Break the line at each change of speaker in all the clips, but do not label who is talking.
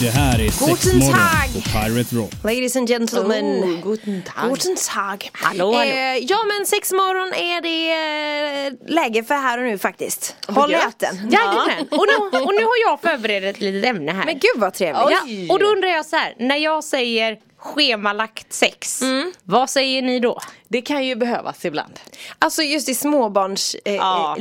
Det här är sex
Guten
morgon
Tag.
på Pirate Rock.
Ladies and gentlemen.
Oh, guten Tag.
Guten Tag.
Hallå, hallå.
Eh, ja men sex morgon är det eh, läge för här och nu faktiskt. Håll
gött.
äten.
Jajamän, och nu, och nu har jag förberett ett litet ämne här.
Men gud vad trevligt.
ja, och då undrar jag så här, när jag säger schemalagt sex,
Mm.
vad säger ni då?
Det kan ju behövas ibland.
Alltså just i småbarnslivet eh,
Ja.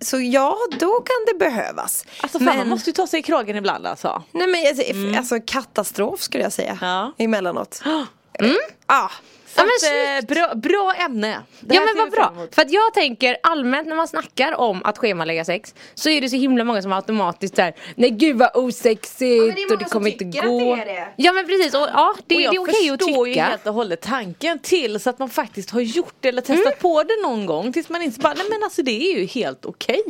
Så ja då kan det behövas.
Alltså fan, man måste ju ta sig i kragen ibland alltså.
Nej men alltså, alltså katastrof skulle jag säga.
Ja.
Emellanåt.
Mm.
Ah.
Så
Ja, men
att, eh, bra, bra ämne. Det
ja men vad bra, för att jag tänker allmänt när man snackar om att schemalägga sex Så är det så himla många som automatiskt såhär Nej gud vad osexigt
men det
och det kommer inte
tycker att
gå
det är det.
Ja men precis, och ja det,
och
det
jag
är okej att
förstår ju
tycka
helt och hållet tanken till så att man faktiskt har gjort det eller testat
Mm.
på det någon gång tills man inte bara, nej men alltså det är ju helt okej.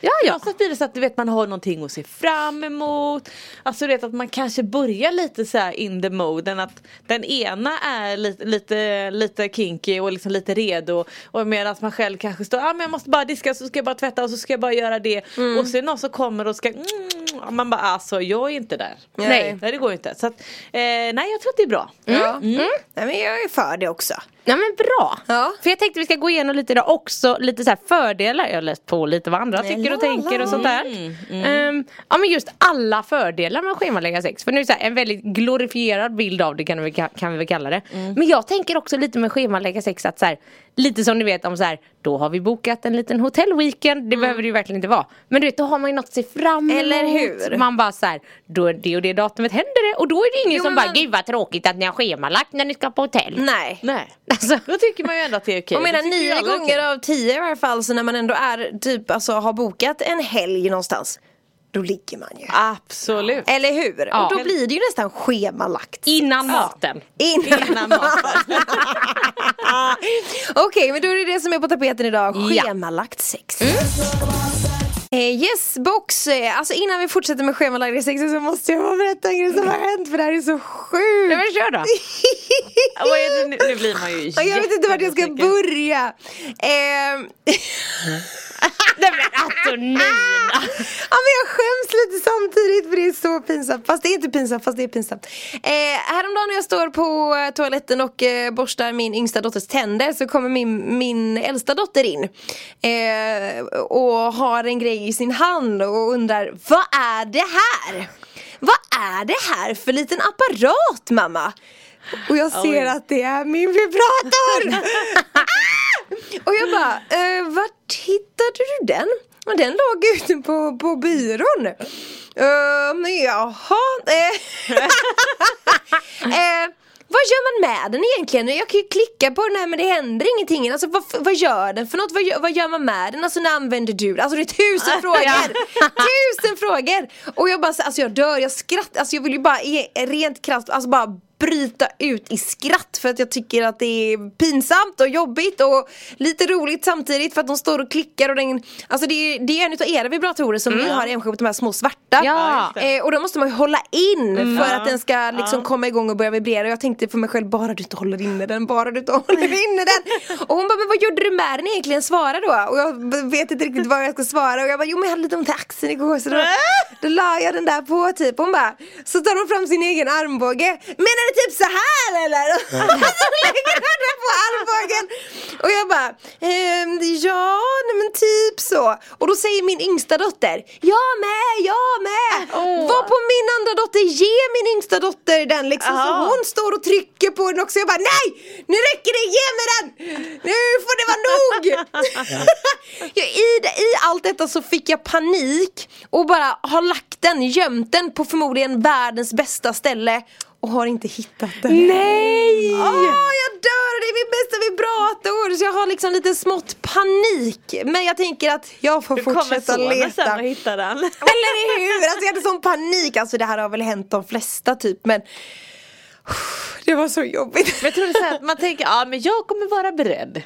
Ja, ja.
Så blir det så att du vet man har någonting att se fram emot. Alltså du vet att man kanske börjar lite så här in the moden att den ena är lite, lite, lite kinky och liksom lite redo och medan man själv kanske står, ah, men jag måste bara diska så ska jag bara tvätta och så ska jag bara göra det
Mm.
och så är det någon som kommer och ska mm, man bara alltså jag är inte där.
Nej.
Nej det går inte. Så att, eh, nej jag tror att det är bra.
Ja. Nej, men jag är för det också.
Ja men bra!
Ja.
För jag tänkte vi ska gå igenom lite idag också, lite så här fördelar, jag har läst på lite vad andra tycker och tänker och sånt där. Ehm, ja men just alla fördelar med att schemalägga sex, för nu är det så här, en väldigt glorifierad bild av det kan vi, kan vi väl kalla det. Men jag tänker också lite med schemalägga sex att så här, lite som ni vet om så här, då har vi bokat en liten hotellweekend, det behöver det ju verkligen inte vara. Men du vet, då har man ju något att se fram emot.
Eller hur?
Man bara så här, då är det och det datumet händer det och då är det ingen
Jo,
som bara,
man-
gud vad tråkigt att ni har schemalagt när ni ska på hotell.
Nej.
Nej.
Alltså,
Då tycker man ju ändå att det är okej.
Jag menar nio
alla
gånger av tio i varje fall så när man ändå är typ alltså har bokat en helg någonstans Då ligger man ju
Absolut.
Eller hur?
Ja.
Och då blir det ju nästan schemalagt
innan maten.
Innan
Innan maten.
Okej men då är det det som är på tapeten idag,
Ja.
schemalagt sex Eh, yes box, Eh, alltså innan vi fortsätter med schemalagt sex så måste jag bara berätta en grej som har hänt för det här är så sjukt
Nej men kör då.
Ja, nu? nu blir man ju
Ja, Jag vet inte vart jag ska börja Ehm,
Nej men Antonina.
Ja men jag skäms lite samtidigt för det är så pinsamt Fast det är inte pinsamt, fast det är pinsamt eh, Häromdagen när jag står på eh, toaletten och eh, borstar min yngsta dotters tänder Så kommer min, min äldsta dotter in eh, Och har en grej i sin hand och undrar Vad är det här? Vad är det här för liten apparat mamma? Och jag ser
Oj.
att det är min vibrator! ah! Och jag bara, eh, vart hittade du den? Och den låg ute på, på byrån. Uh, men jaha. Eh, vad gör man med den egentligen? Jag kan ju klicka på den här men det händer ingenting. Alltså vad, vad gör den för något? Vad gör, vad gör man med den? Alltså när använder du den? Alltså det är tusen frågor! tusen frågor! Och jag bara, så- alltså jag dör, jag skrattar, alltså jag vill ju bara i rent kraft, alltså bara bryta ut i skratt för att jag tycker att det är pinsamt och jobbigt och lite roligt samtidigt för att de står och klickar och den, alltså det är, det är en utav era vibratorer som ni har hemskjutit, de här små svarta.
Ja.
Eh, och då måste man ju hålla in för att den ska liksom komma igång och börja vibrera och jag tänkte för mig själv, bara du inte håller inne den, bara du inte håller inne den. Och hon bara, men vad gjorde du med den egentligen? Svara då. Och jag vet inte riktigt vad jag ska svara och jag bara, jo men jag hade lite ont i axeln igår så då, då la jag den där på typ. Hon bara, så tar hon fram sin egen armbåge. Menar du typ så här eller? Och så lägger den på armbågen. Och jag bara, ehm, ja nej men typ så. Och då säger min yngsta dotter, jag med, jag med. Var på min andra dotter, ge min yngsta dotter den liksom. Så hon står och trycker på den också. Jag bara, nej! Nu räcker det, ge mig den! Nu får det vara nog! ja, i, I allt detta så fick jag panik och bara har lagt den, gömt den på förmodligen världens bästa ställe och har inte hittat den.
Nej!
Åh, jag dör! Det är min bästa vibrator! Så jag har liksom lite smått panik. Men jag tänker att jag får
Du kommer
fortsätta
sonen sen
leta.
och hitta den.
Eller hur? Alltså jag hade sån panik. Alltså det här har väl hänt de flesta typ men Det var så jobbigt.
Men jag är så här att man tänker, ja men jag kommer vara beredd.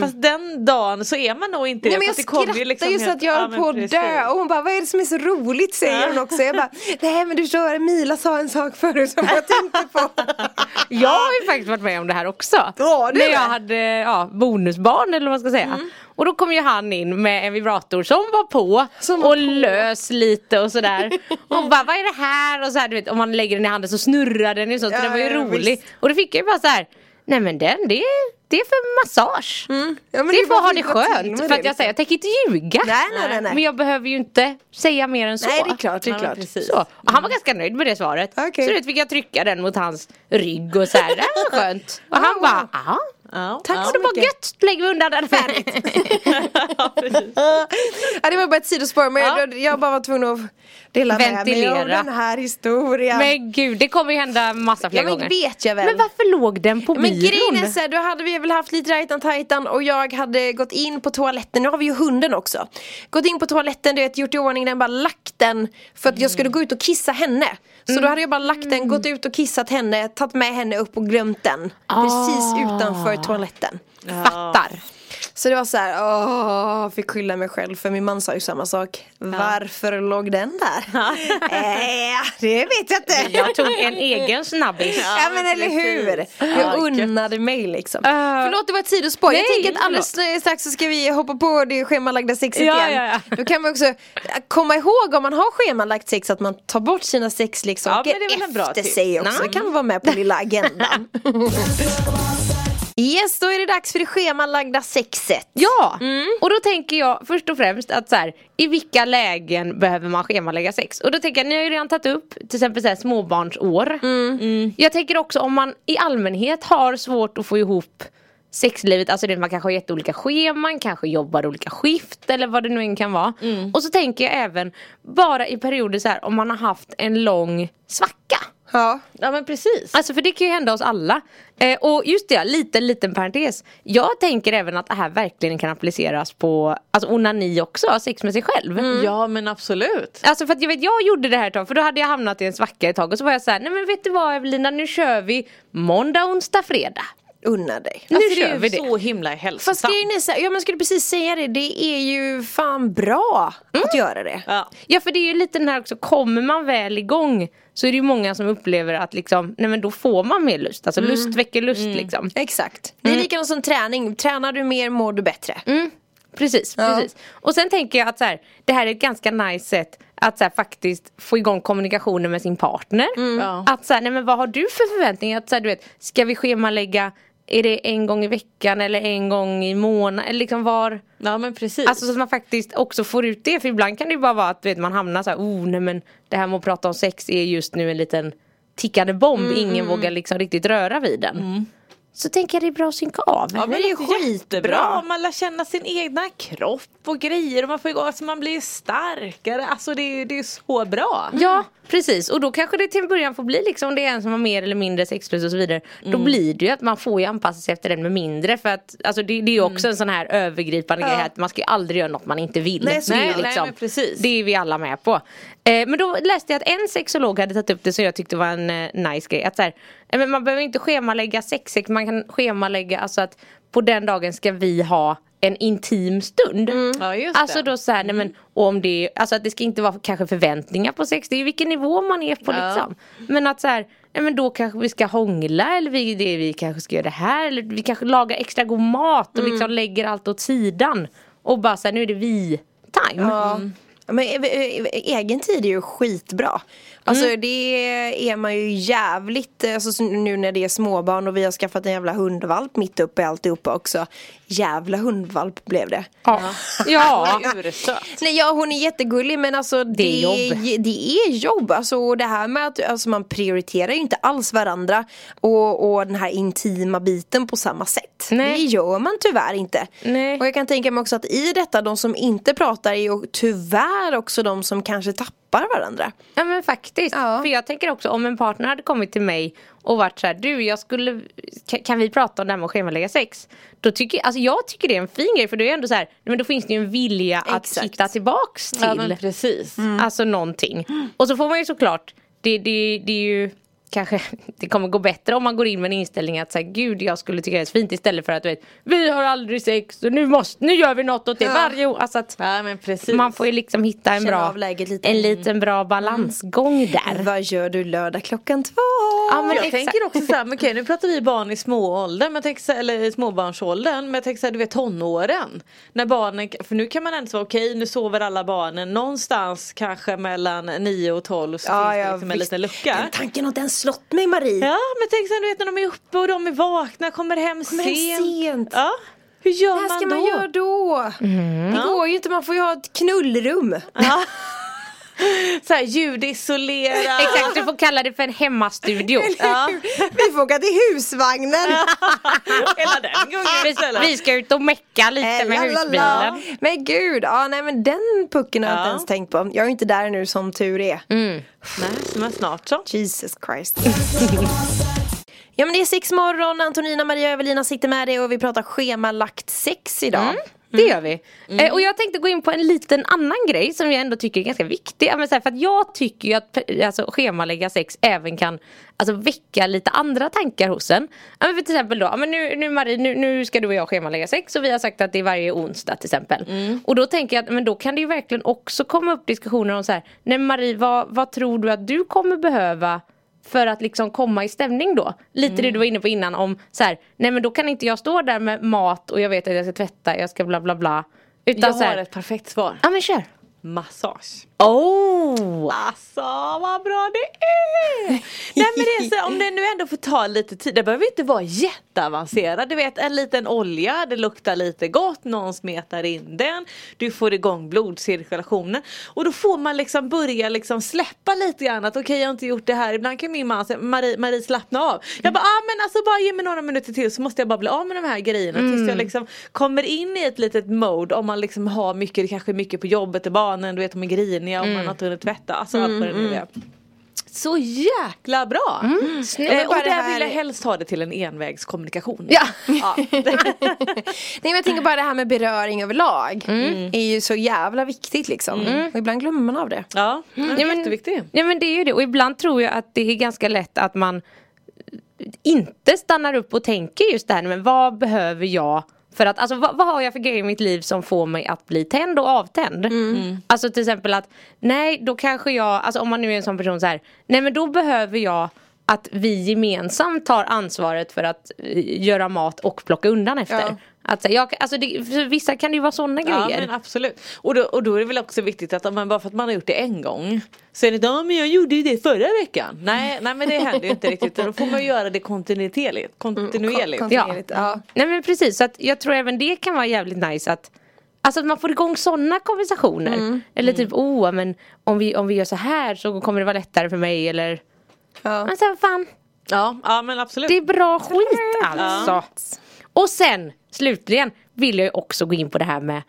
Fast den dagen så är man nog inte
Nej,
det.
men jag
det
skrattar
liksom
ju så
helt-
att jag
Ja,
höll på att dö och hon bara vad är det som är så roligt säger hon också. Jag bara nej men du förstår Mila sa en sak förut som jag tänkte på.
Jag har ju faktiskt varit med om det här också.
Ja, du
När jag hade ja, bonusbarn eller vad man ska säga.
Mm.
Och då kom ju han in med en vibrator som var på
Som var
och
på.
lös lite och sådär. och bara vad är det här? Och så här, du vet om man lägger den i handen så snurrar den ju sånt.
Ja,
så den var ju
ja,
rolig.
visst.
Och då fick jag ju bara så här. Nej men den det är, det är för massage.
Ja, men
det är för att ha det skönt. För att jag säger jag tänker inte ljuga.
Nej, nej, nej.
Men jag behöver ju inte säga mer än så.
Nej det är klart, det är
Ja,
klart.
Så. Och han var ganska nöjd med det svaret.
Okej.
Så du vet fick jag trycka den mot hans rygg och så här. Det här var skönt. Och han
wow.
bara, ja.
Ja,
Tack
ja.
så det var gött, lägger vi undan den färdigt.
Ja.
Ja, det var bara ett sidospår men
Ja.
jag, jag bara var tvungen att dela med mig
Ventilera.
av den här historien.
Men gud, det kommer ju hända massa fler
ja men
gånger.
vet jag väl.
Men varför låg den på
Men
byrån?
grejen är så här, då hade vi väl haft lite rajtan tajtan och jag hade gått in på toaletten, nu har vi ju hunden också. Gått in på toaletten, du vet, gjort i ordning den, bara lagt den för att jag skulle gå ut och kissa henne. Så då hade jag bara lagt den, gått ut och kissat henne, tagit med henne upp och glömt den. Precis utanför toaletten.
Fattar.
Så det var så här, åh, fick skylla mig själv för min man sa ju samma sak. Varför låg den där? äh, det vet jag inte.
Jag tog en egen snabbis.
Ja men eller hur! Jag
Ja,
unnade mig liksom.
Uh,
Förlåt det var ett sidospår. jag tänker att alldeles strax så ska vi hoppa på det schemalagda sexet
Ja,
igen.
ja, ja.
Då kan man också komma ihåg om man har schemalagt sex att man tar bort sina sexleksaker
Ja, men det en bra
efter sig också.
Mm.
kan vara med på lilla agendan. yes, då är det dags för det schemalagda sexet.
Ja,
Mm.
och då tänker jag först och främst att så här, i vilka lägen behöver man schemalägga sex? Och då tänker jag, ni har ju redan tagit upp till exempel så här, småbarnsår.
Mm.
Jag tänker också om man i allmänhet har svårt att få ihop sexlivet, alltså det, man kanske har jätteolika scheman, kanske jobbar olika skift eller vad det nu än kan vara.
Mm.
Och så tänker jag även bara i perioder så här om man har haft en lång svacka.
Ja.
Ja men precis.
Alltså för det kan ju hända oss alla. Eh, och just det, liten liten parentes. Jag tänker även att det här verkligen kan appliceras på alltså onani också, sex med sig själv.
Ja men absolut.
Alltså för att jag vet, jag gjorde det här ett tag för då hade jag hamnat i en svacka ett tag och så var jag så här, nej men vet du vad Evelina, nu kör vi måndag, onsdag, fredag.
Unna dig.
Nu
Alltså, det
kör
är
vi
ju
det.
så himla
Fast
hälsosamt.
grejen är så här, ja man skulle precis säga det, det är ju fan bra att göra det.
Ja.
Ja för det är ju lite den här också, kommer man väl igång så är det ju många som upplever att liksom, nej men då får man mer lust. Alltså lust väcker lust liksom.
Exakt. Det är likadant som träning. Tränar du mer mår du bättre.
Mm, precis,
Ja.
precis. Och sen tänker jag att så här, det här är ett ganska nice sätt att så här, faktiskt få igång kommunikationen med sin partner.
Ja.
Att så här, nej men vad har du för förväntningar? Att så här, du vet, ska vi schemalägga, är det en gång i veckan eller en gång i månaden? Eller liksom var,
Ja men precis.
alltså så att man faktiskt också får ut det. För ibland kan det ju bara vara att vet, man hamnar så här, oh nej men det här med att prata om sex är just nu en liten tickande bomb. Ingen vågar liksom riktigt röra vid den. Så tänker jag det är bra att synka av.
Ja, men
det är
låter
skitbra.
Man lär känna sin egna kropp och grejer och man får igång, alltså man blir starkare. Alltså det är, det är så bra.
Ja, precis. Och då kanske det till en början får bli liksom det är en som har mer eller mindre sexlust och så vidare. Då blir det ju att man får ju anpassa sig efter den med mindre. För att alltså det, det är ju också en sån här övergripande
Ja.
grej att man ska ju aldrig göra något man inte vill.
Nej, så
det. ju
Nej, precis.
det är vi alla med på. Eh, men då läste jag att en sexolog hade tagit upp det som jag tyckte var en eh, nice grej. Att så här, men man behöver inte schemalägga sexsex, man kan schemalägga alltså att på den dagen ska vi ha en intim stund.
Ja, just det.
Alltså då så här, nej men, och om det, alltså att det ska inte vara kanske förväntningar på sex, det är ju vilken nivå man är på
Ja.
liksom. Men att så här, nej men då kanske vi ska hångla eller vi, det, vi kanske ska göra det här eller vi kanske lagar extra god mat och liksom lägger allt åt sidan. Och bara så här, nu är det vi-time.
Ja. Men e- e- egen tid är ju skitbra. Alltså det är man ju jävligt, alltså så nu när det är småbarn och vi har skaffat en jävla hundvalp mitt uppe i alltihopa också. Jävla hundvalp blev det.
Ja. ja.
Hon är ursöt.
Nej ja hon är jättegullig men alltså det,
är jobb.
det är jobb. Alltså och det här med att alltså, man prioriterar ju inte alls varandra och, och den här intima biten på samma sätt.
Nej.
Det gör man tyvärr inte.
Nej.
Och jag kan tänka mig också att i detta de som inte pratar är ju tyvärr också de som kanske tappar varandra.
Ja men faktiskt.
Ja.
För jag tänker också om en partner hade kommit till mig och varit så här, du jag skulle, ka- kan vi prata om det här med att schemalägga sex? Då tycker, alltså jag tycker det är en fin grej för då är ändå så här, men då finns det ju en vilja att
Exakt.
hitta tillbaks till.
Ja precis.
Alltså någonting. Och så får man ju såklart, det, det, det är ju kanske det kommer gå bättre om man går in med en inställning att säga gud jag skulle tycka det är så fint istället för att du vet vi har aldrig sex och nu måste, nu gör vi något åt det
Ja.
varje år. Alltså att
Ja men precis.
man får ju liksom hitta en
Känna
bra,
lite.
en liten bra balansgång där.
Vad gör du lördag klockan två?
Ja, men
jag
exakt.
tänker också så här, men okej nu pratar vi barn i smååldern, men jag tänker så här, eller småbarnsåldern, men jag tänker så här, du vet tonåren. När barnen, för nu kan man ändå säga okej nu sover alla barnen någonstans kanske mellan 9 och 12 så
Ja,
finns det liksom en liten lucka.
Den tanken har den slått mig Marie.
Ja men tänk här, du vet när de är uppe och de är vakna, kommer hem
Kommer hem
sent.
sent.
Ja. Hur gör
Vad
man
ska
då?
man göra då?
Mm.
Det går ju inte, man får ju ha ett knullrum.
Ja. Så här ljudisolera.
Exakt, du får kalla det för en hemmastudio.
Ja.
Vi får åka till husvagnen.
Hela den gången
Vi, ska ut och mecka lite med
Lalala.
husbilen.
Men gud, ja, nej, men den pucken har jag inte ens tänkt på. Jag är inte där nu som tur är.
Mm.
Nej, men snart så.
Jesus Christ. Ja men det är sex morgon, Antonina, Maria och Evelina sitter med dig och vi pratar schemalagt sex idag.
Det gör vi. Eh, och jag tänkte gå in på en liten annan grej som jag ändå tycker är ganska viktig. Men så här, för att jag tycker ju att pe- alltså, schemalägga sex även kan alltså, väcka lite andra tankar hos en. Ja, men för till exempel då, men nu, nu Marie, nu, nu ska du och jag schemalägga sex och vi har sagt att det är varje onsdag till exempel. Och då tänker jag att men då kan det ju verkligen också komma upp diskussioner om så här, nej Marie vad, vad tror du att du kommer behöva för att liksom komma i stämning då. Lite det du var inne på innan om så här, nej men då kan inte jag stå där med mat och jag vet att jag ska tvätta, jag ska bla bla bla. Utan
Jag har
här,
ett perfekt svar.
ja men kör.
Massage.
Oh!
Alltså vad bra det är! Nej men det är så, om det nu ändå får ta lite tid, det behöver inte vara jätteavancerat. Du vet en liten olja, det luktar lite gott, någon smetar in den. Du får igång blodcirkulationen. Och då får man liksom börja liksom släppa lite grann att okej jag har inte gjort det här. Ibland kan min man säga Marie, Marie slappna av. Jag bara ah, men alltså bara ge mig några minuter till så måste jag bara bli av med de här grejerna. Tills jag liksom kommer in i ett litet mode om man liksom har mycket, det kanske är mycket på jobbet i barnen, du vet de är griniga om man har inte hunnit tvätta. Alltså allt vad det nu är. Så jäkla bra!
Snyggt.
Eh, och
det
där
här-
vill jag helst ha det till en envägskommunikation.
Ja.
Ja.
Nej men jag tänker bara det här med beröring överlag. är ju så jävla viktigt liksom. Och ibland glömmer man av det.
ja, det är
men-
jätteviktigt.
Ja men det är ju det och ibland tror jag att det är ganska lätt att man inte stannar upp och tänker just det här men vad behöver jag för att, alltså vad, vad har jag för grejer i mitt liv som får mig att bli tänd och avtänd? Alltså till exempel att, nej då kanske jag, alltså om man nu är en sån person så här, nej men då behöver jag att vi gemensamt tar ansvaret för att eh, göra mat och plocka undan efter.
Ja.
Att, jag, alltså det, för vissa kan det ju vara sådana
Ja
grejer.
men absolut. Och då, och då är det väl också viktigt att man, bara för att man har gjort det en gång så är det inte, ja men jag gjorde ju det förra veckan. Nej, nej men det händer ju inte riktigt. Då får man göra det kontinuerligt. kontinuerligt.
Kon-
Ja.
ja.
Nej men precis, så att jag tror även det kan vara jävligt nice att Alltså att man får igång sådana konversationer.
Mm.
Eller typ, oh men om vi, om vi gör så här så kommer det vara lättare för mig eller
Ja.
Men sen fan,
Ja, ja men absolut.
det är bra skit alltså. Och sen slutligen vill jag ju också gå in på det här med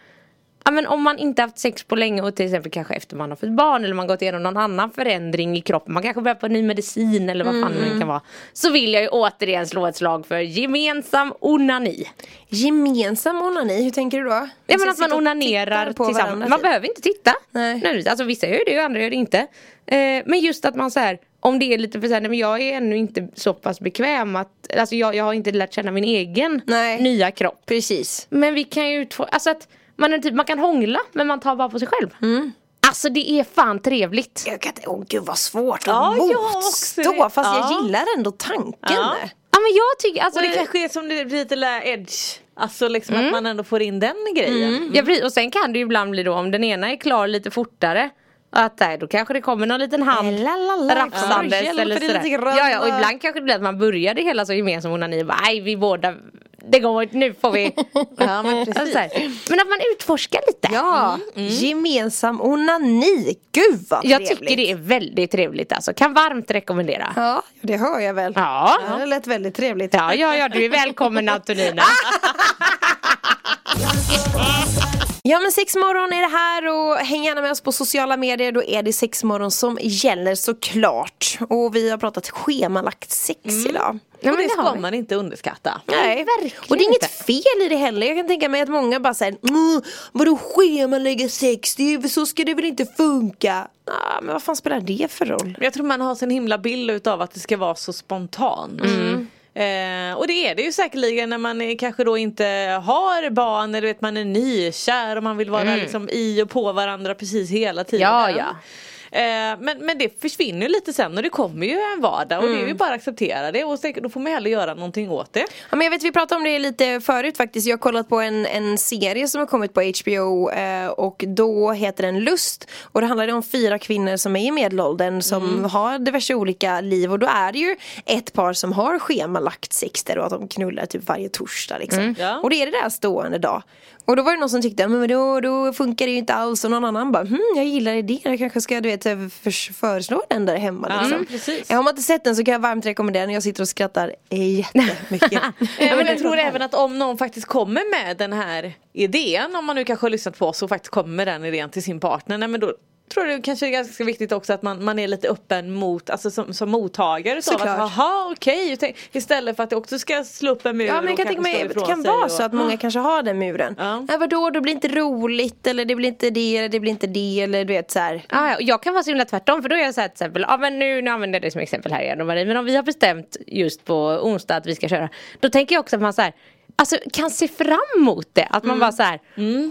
Ja men om man inte haft sex på länge och till exempel kanske efter man har fått barn eller man gått igenom någon annan förändring i kroppen. Man kanske börjar på ny medicin eller vad fan
Mm.
det kan vara. Så vill jag ju återigen slå ett slag för gemensam onani.
Gemensam onani, hur tänker du då?
Ja men att man onanerar tillsammans.
varandra,
Man
typ.
behöver inte titta.
Nej.
Alltså vissa gör det och andra gör det inte. Eh, men just att man så här, om det är lite för så här, nej, men jag är ännu inte så pass bekväm att, alltså jag, jag har inte lärt känna min egen
Nej.
nya kropp.
Precis.
Men vi kan ju utfå, alltså att man, är typ, man kan hångla men man tar bara på sig själv.
Mm.
Alltså det är fan trevligt.
Jag kan inte, åh gud vad svårt att
Ja, jag också
motstå.
det.
Fast
Ja.
jag gillar ändå tanken.
Ja.
Ja men jag tycker, alltså
Och det kanske är som det blir lite edge. Alltså liksom att man ändå får in den grejen.
Ja, precis. och sen kan det ju ibland bli då om den ena är klar lite fortare att nej, då kanske det kommer någon liten hand
Lalala,
rafsandes
hjälper
eller sådär. Ja, ja, och ibland kanske det blir att man börjar det hela så gemensam onani nej vi båda det går inte, nu får vi
Ja, men precis.
Men att man utforskar lite
Ja, gemensam onani. Gud vad
Jag
trevligt.
tycker det är väldigt trevligt alltså, kan varmt rekommendera
Ja, det hör jag väl.
Ja.
Det lät väldigt trevligt.
Ja, ja, ja, du är välkommen Antonina
Ja men sexmorgon är det här och häng gärna med oss på sociala medier. Då är det sexmorgon som gäller såklart. Och vi har pratat schemalagt sex idag.
Ja,
och
men
det ska man inte underskatta.
Nej,
verkligen
och det är inget fel i det heller. Jag kan tänka mig att många bara säger mm, Vadå schemalägga sex? Det är, så ska det väl inte funka? Ah, men vad fan spelar det för roll?
Jag tror man har sin himla bild utav att det ska vara så spontant. Eh, och det är det ju säkerligen när man kanske då inte har barn eller vet man är nykär och man vill vara liksom i och på varandra precis hela tiden.
Ja, ja.
Eh, men, men det försvinner ju lite sen och det kommer ju en vardag och det är ju bara att acceptera det och då får man heller göra någonting åt det.
Ja, men jag vet vi pratade om det lite förut faktiskt. Jag har kollat på en, en serie som har kommit på HBO eh, och då heter den Lust. Och det handlar om fyra kvinnor som är i medelåldern som har diverse olika liv och då är det ju ett par som har schemalagt sex där och att de knullar typ varje torsdag liksom.
Ja.
Och det är det där stående dag. Och då var det någon som tyckte, men då, då funkar det ju inte alls och någon annan bara, hm jag gillar idén, jag kanske ska du vet för, föreslå den där hemma
Ja,
liksom.
precis.
Ja, Har man inte sett den så kan jag varmt rekommendera den, jag sitter och skrattar jättemycket.
Ja, men jag tror även att om någon faktiskt kommer med den här idén, om man nu kanske har lyssnat på oss och faktiskt kommer med den idén till sin partner, nej, men då tror det kanske är ganska viktigt också att man, man är lite öppen mot, alltså som, som mottagare. Så att,
Såklart.
Jaha okej, Tänk- istället för att det också ska slå upp en mur
Ja men jag kan tänka mig det kan vara
och-
så att många kanske har den muren.
Ja.
Ja. vadå, det blir inte roligt eller det blir inte det eller det blir inte det eller du vet så här.
Ah, ja, jag kan vara så himla tvärtom för då är jag så här till exempel, ja men nu, nu använder jag det som exempel här igen då, Marie, men om vi har bestämt just på onsdag att vi ska köra, då tänker jag också att man så här Alltså kan se fram emot det, att man bara så här,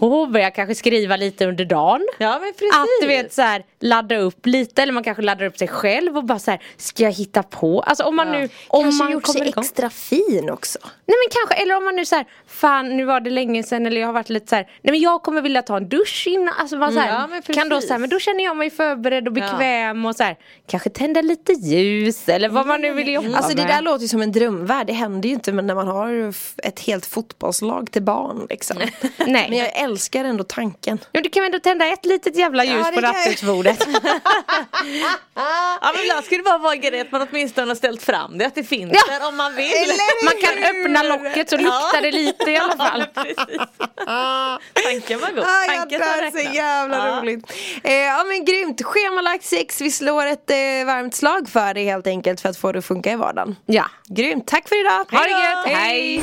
åh börjar kanske skriva lite under dagen.
Ja men precis.
Att du vet så här, ladda upp lite eller man kanske laddar upp sig själv och bara så här, ska jag hitta på? Alltså om man nu, om
Kanske
man
gjort
kommer
sig
igång.
extra fin också.
Nej men kanske, eller om man nu så här, fan nu var det länge sedan eller jag har varit lite så här, nej men jag kommer vilja ta en dusch innan, alltså man så här,
Mm, ja,
kan då så här, men då känner jag mig förberedd och bekväm och så här, kanske tända lite ljus eller vad man nu vill jobba
Alltså det
med.
där låter ju som en drömvärld, det händer ju inte men när man har ett helt fotbollslag till barn liksom.
Nej.
Men jag älskar ändå tanken.
Ja, du kan väl ändå tända ett litet jävla ljus
det
på nattduksbordet.
Ja men ibland skulle det bara vara en grej att man åtminstone har ställt fram det, att det finns
Ja.
där om man vill.
man kan öppna locket så luktar det lite i alla fall.
Precis. Tanken var god.
Ah, jag
Tanken
dör så jävla
Ja.
roligt. Eh, ja men grymt, schemalagt sex, vi slår ett eh, varmt slag för det helt enkelt för att få det att funka i vardagen.
Ja.
Grymt, tack för idag!
Ha det gött, hej!